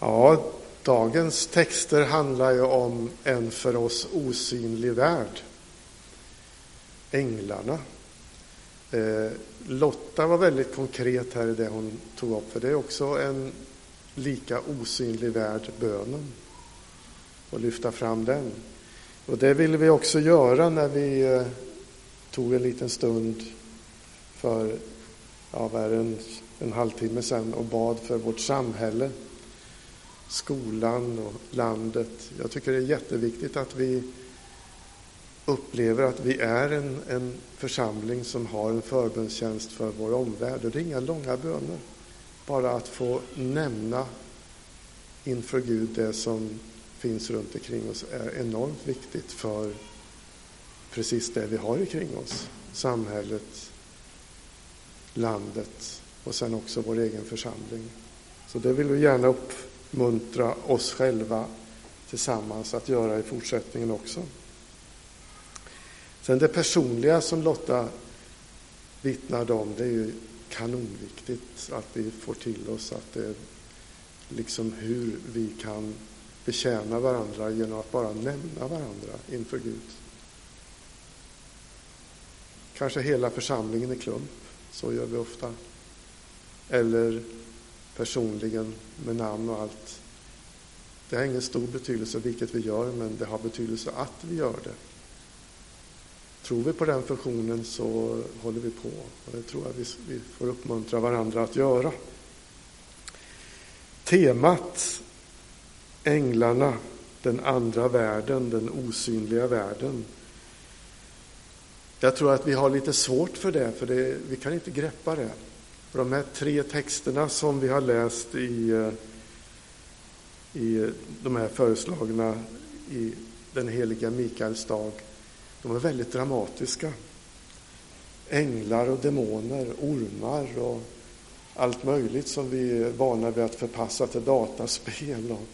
Ja, dagens texter handlar ju om en för oss osynlig värld. Änglarna. Eh, Lotta var väldigt konkret här i det hon tog upp, för det är också en lika osynlig värld, bönen, och lyfta fram den. Och det ville vi också göra när vi eh, tog en liten stund för ja, en, en halvtimme sedan och bad för vårt samhälle, skolan och landet. Jag tycker det är jätteviktigt att vi upplever att vi är en, en församling som har en förbönstjänst för vår omvärld. Och det är inga långa böner. Bara att få nämna inför Gud det som finns runt omkring oss är enormt viktigt för precis det vi har omkring oss. Samhället, landet och sen också vår egen församling. Så det vill vi gärna uppmuntra oss själva tillsammans att göra i fortsättningen också. Sen det personliga som Lotta vittnade om, det är ju kanonviktigt att vi får till oss att det liksom hur vi kan betjäna varandra genom att bara nämna varandra inför Gud. Kanske hela församlingen i klump, så gör vi ofta. Eller personligen med namn och allt. Det har ingen stor betydelse vilket vi gör, men det har betydelse att vi gör det. Tror vi på den funktionen så håller vi på. Och det tror jag vi, vi får uppmuntra varandra att göra. Temat Änglarna, den andra världen, den osynliga världen. Jag tror att vi har lite svårt för det, för det, vi kan inte greppa det. De här tre texterna som vi har läst i, eh, i de här föreslagna i den heliga Mikaels dag, de är väldigt dramatiska. Änglar och demoner, ormar och allt möjligt som vi är vana vid att förpassa till dataspel och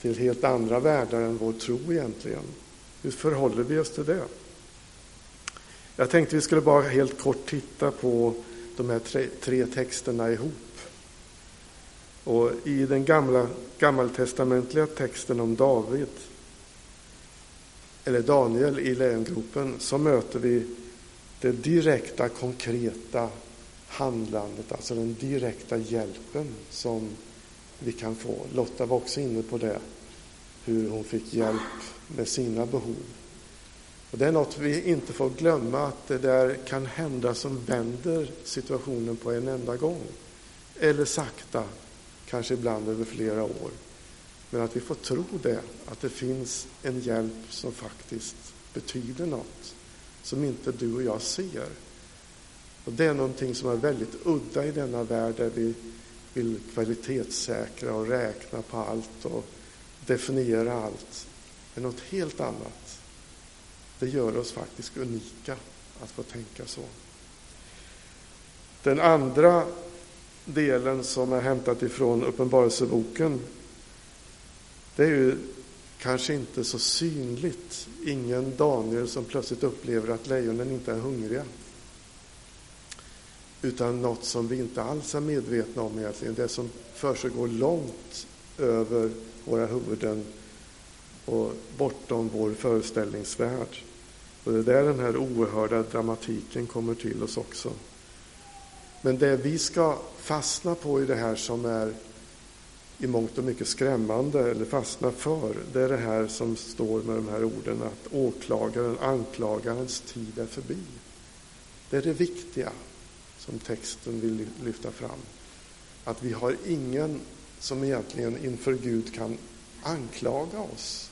till helt andra världar än vår tro egentligen. Hur förhåller vi oss till det? Jag tänkte vi skulle bara helt kort titta på de här tre, tre texterna ihop. Och I den gamla, gammaltestamentliga texten om David, eller Daniel i lejongropen, så möter vi det direkta, konkreta handlandet, alltså den direkta hjälpen som vi kan få. Lotta var också inne på det, hur hon fick hjälp med sina behov. Och det är något vi inte får glömma, att det där kan hända som vänder situationen på en enda gång. Eller sakta, kanske ibland över flera år. Men att vi får tro det, att det finns en hjälp som faktiskt betyder något, som inte du och jag ser. Och Det är någonting som är väldigt udda i denna värld, där vi vill kvalitetssäkra och räkna på allt och definiera allt. Det är något helt annat. Det gör oss faktiskt unika att få tänka så. Den andra delen som är hämtat ifrån Uppenbarelseboken, det är ju kanske inte så synligt. Ingen Daniel som plötsligt upplever att lejonen inte är hungriga utan något som vi inte alls är medvetna om egentligen, det som försiggår långt över våra huvuden och bortom vår föreställningsvärld. Och det är där den här oerhörda dramatiken kommer till oss också. Men det vi ska fastna på i det här som är i mångt och mycket skrämmande, eller fastna för, det är det här som står med de här orden att åklagaren, anklagarens tid är förbi. Det är det viktiga som texten vill lyfta fram. Att vi har ingen som egentligen inför Gud kan anklaga oss.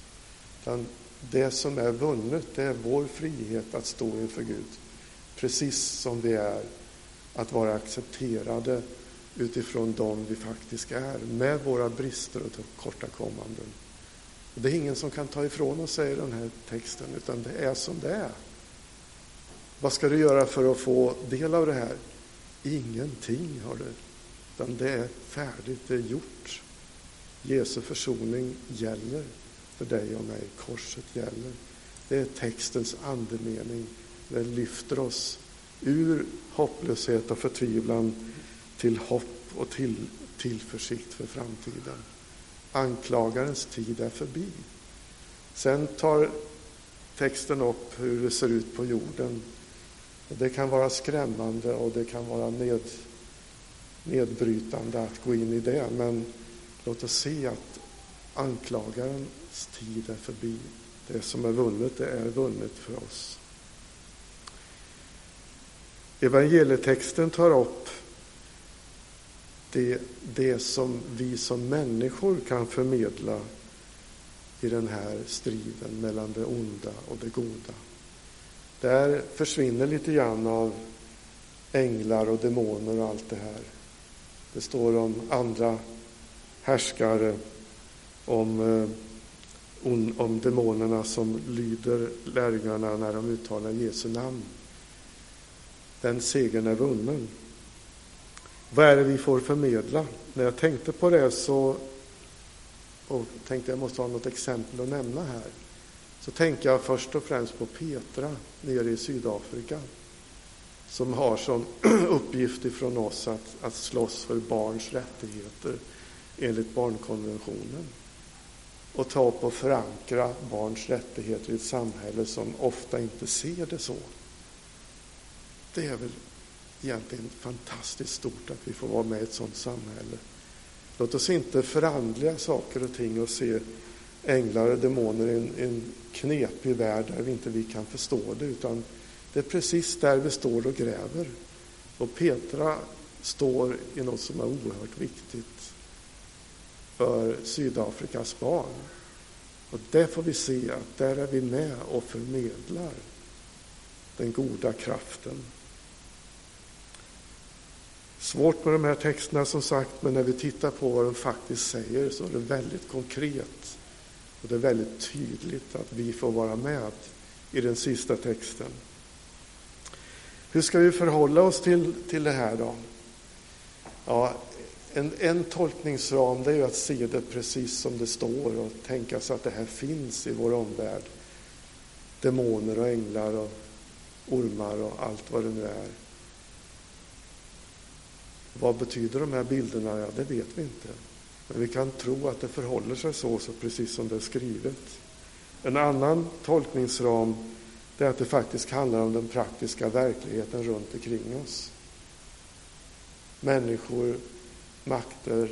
Utan det som är vunnet, det är vår frihet att stå inför Gud. Precis som vi är, att vara accepterade utifrån dem vi faktiskt är, med våra brister och tillkortakommanden. Det är ingen som kan ta ifrån oss, säger den här texten, utan det är som det är. Vad ska du göra för att få del av det här? Ingenting, har du. Utan det är färdigt, det är gjort. Jesu försoning gäller för dig och mig. Korset gäller. Det är textens andemening. Det lyfter oss ur hopplöshet och förtvivlan till hopp och till tillförsikt för framtiden. Anklagarens tid är förbi. Sen tar texten upp hur det ser ut på jorden. Det kan vara skrämmande och det kan vara ned, nedbrytande att gå in i det, men låt oss se att anklagaren Hans tid är förbi. Det som är vunnet, det är vunnet för oss. Evangelietexten tar upp det, det som vi som människor kan förmedla i den här striden mellan det onda och det goda. Där försvinner lite grann av änglar och demoner och allt det här. Det står om andra härskare, om, eh, om demonerna som lyder lärjungarna när de uttalar Jesu namn. Den segern är vunnen. Vad är det vi får förmedla? När jag tänkte på det så och tänkte jag måste ha något exempel att nämna här. Så tänker jag först och främst på Petra nere i Sydafrika som har som uppgift ifrån oss att, att slåss för barns rättigheter enligt barnkonventionen och ta upp och förankra barns rättigheter i ett samhälle som ofta inte ser det så. Det är väl egentligen fantastiskt stort att vi får vara med i ett sådant samhälle. Låt oss inte förandliga saker och ting och se änglar och demoner i en, en knepig värld där vi inte vi kan förstå det, utan det är precis där vi står och gräver. Och Petra står i något som är oerhört viktigt för Sydafrikas barn. Och det får vi se att där är vi med och förmedlar den goda kraften. Svårt med de här texterna som sagt, men när vi tittar på vad de faktiskt säger så är det väldigt konkret. Och det är väldigt tydligt att vi får vara med i den sista texten. Hur ska vi förhålla oss till, till det här då? Ja, en, en tolkningsram det är att se det precis som det står och tänka sig att det här finns i vår omvärld. Demoner och änglar och ormar och allt vad det nu är. Vad betyder de här bilderna? Ja, det vet vi inte. Men vi kan tro att det förhåller sig så, så precis som det är skrivet. En annan tolkningsram är att det faktiskt handlar om den praktiska verkligheten runt omkring oss. Människor, makter,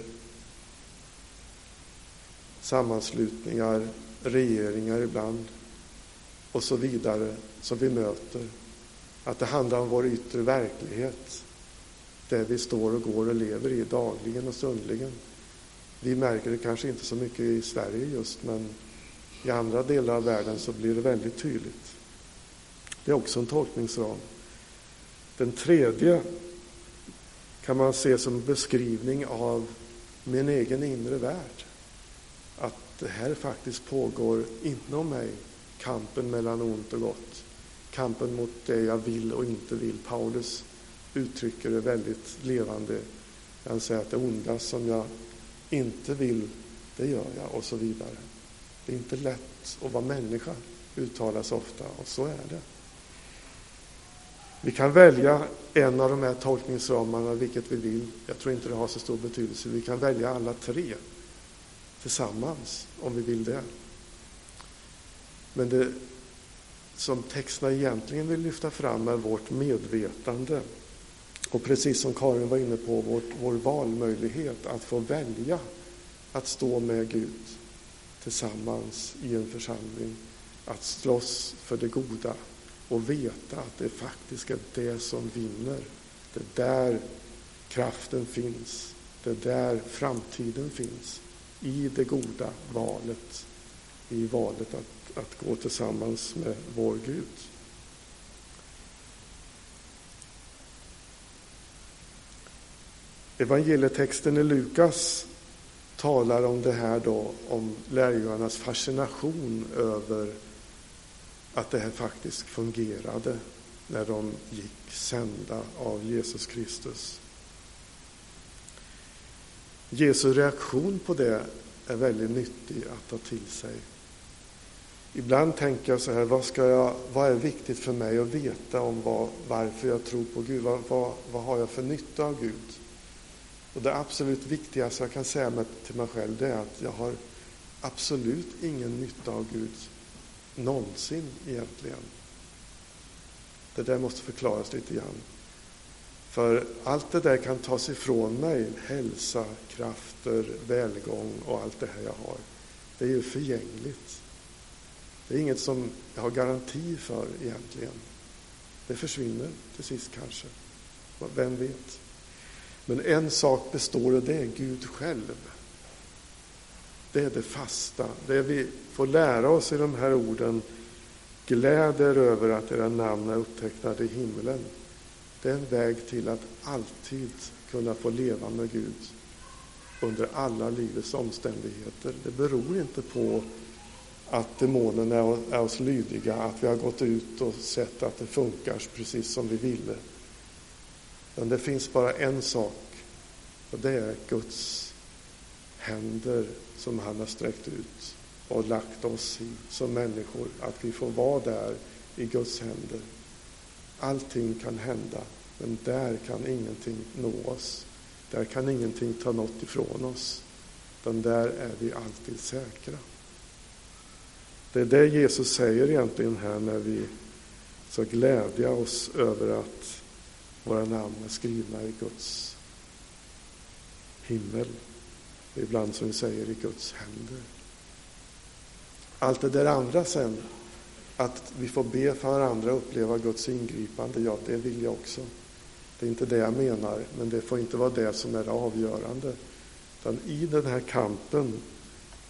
sammanslutningar, regeringar ibland och så vidare som vi möter. Att det handlar om vår yttre verklighet det vi står och går och lever i dagligen och stundligen. Vi märker det kanske inte så mycket i Sverige just, men i andra delar av världen så blir det väldigt tydligt. Det är också en tolkningsram. Den tredje kan man se som beskrivning av min egen inre värld. Att det här faktiskt pågår inom mig, kampen mellan ont och gott. Kampen mot det jag vill och inte vill. Paulus uttrycker det väldigt levande. Han säger att det onda som jag inte vill, det gör jag och så vidare. Det är inte lätt att vara människa, uttalas ofta, och så är det. Vi kan välja en av de här tolkningsramarna, vilket vi vill. Jag tror inte det har så stor betydelse. Vi kan välja alla tre tillsammans, om vi vill det. Men det som texterna egentligen vill lyfta fram är vårt medvetande och precis som Karin var inne på, vår, vår valmöjlighet att få välja att stå med Gud tillsammans i en församling, att slåss för det goda och veta att det faktiskt är det som vinner. Det är där kraften finns. Det är där framtiden finns. I det goda valet. I valet att, att gå tillsammans med vår Gud. Evangelietexten i Lukas talar om det här då, om lärjungarnas fascination över att det här faktiskt fungerade när de gick sända av Jesus Kristus. Jesu reaktion på det är väldigt nyttig att ta till sig. Ibland tänker jag så här, vad, ska jag, vad är viktigt för mig att veta om vad, varför jag tror på Gud? Vad, vad, vad har jag för nytta av Gud? Och det absolut viktigaste jag kan säga till mig själv det är att jag har absolut ingen nytta av Gud någonsin egentligen. Det där måste förklaras lite grann. För allt det där kan tas ifrån mig, hälsa, krafter, välgång och allt det här jag har. Det är ju förgängligt. Det är inget som jag har garanti för egentligen. Det försvinner till sist kanske. Vem vet? Men en sak består och det är Gud själv. Det är det fasta. Det vi får lära oss i de här orden. Gläd er över att era namn är upptecknade i himlen. Det är en väg till att alltid kunna få leva med Gud under alla livets omständigheter. Det beror inte på att demonerna är oss lydiga, att vi har gått ut och sett att det funkar precis som vi ville. Men det finns bara en sak och det är Guds händer som han har sträckt ut och lagt oss i som människor, att vi får vara där i Guds händer. Allting kan hända, men där kan ingenting nå oss. Där kan ingenting ta något ifrån oss. Utan där är vi alltid säkra. Det är det Jesus säger egentligen här när vi ska glädja oss över att våra namn är skrivna i Guds himmel. Ibland som vi säger i Guds händer. Allt det där andra sen, att vi får be för varandra och uppleva Guds ingripande, ja, det vill jag också. Det är inte det jag menar, men det får inte vara det som är det avgörande. Utan i den här kampen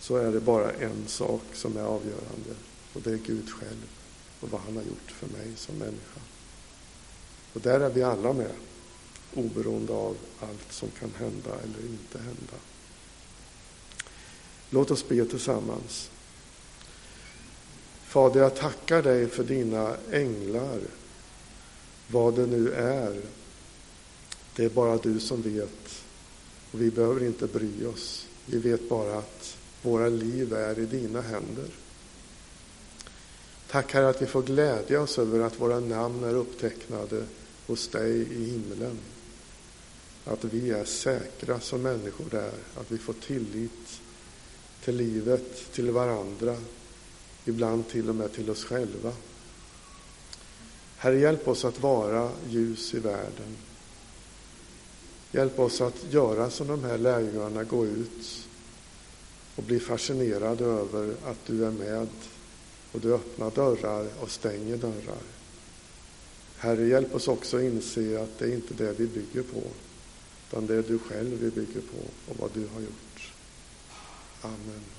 så är det bara en sak som är avgörande och det är Gud själv och vad han har gjort för mig som människa. Och där är vi alla med, oberoende av allt som kan hända eller inte hända. Låt oss be tillsammans. Fader, jag tackar dig för dina änglar, vad det nu är. Det är bara du som vet och vi behöver inte bry oss. Vi vet bara att våra liv är i dina händer. Tack Herre att vi får glädja oss över att våra namn är upptecknade hos dig i himlen. Att vi är säkra som människor där, att vi får tillit till livet, till varandra, ibland till och med till oss själva. Herre, hjälp oss att vara ljus i världen. Hjälp oss att göra som de här lärjungarna, gå ut och bli fascinerade över att du är med och du öppnar dörrar och stänger dörrar. Herre, hjälp oss också inse att det är inte det vi bygger på, utan det är du själv vi bygger på och vad du har gjort. Amen.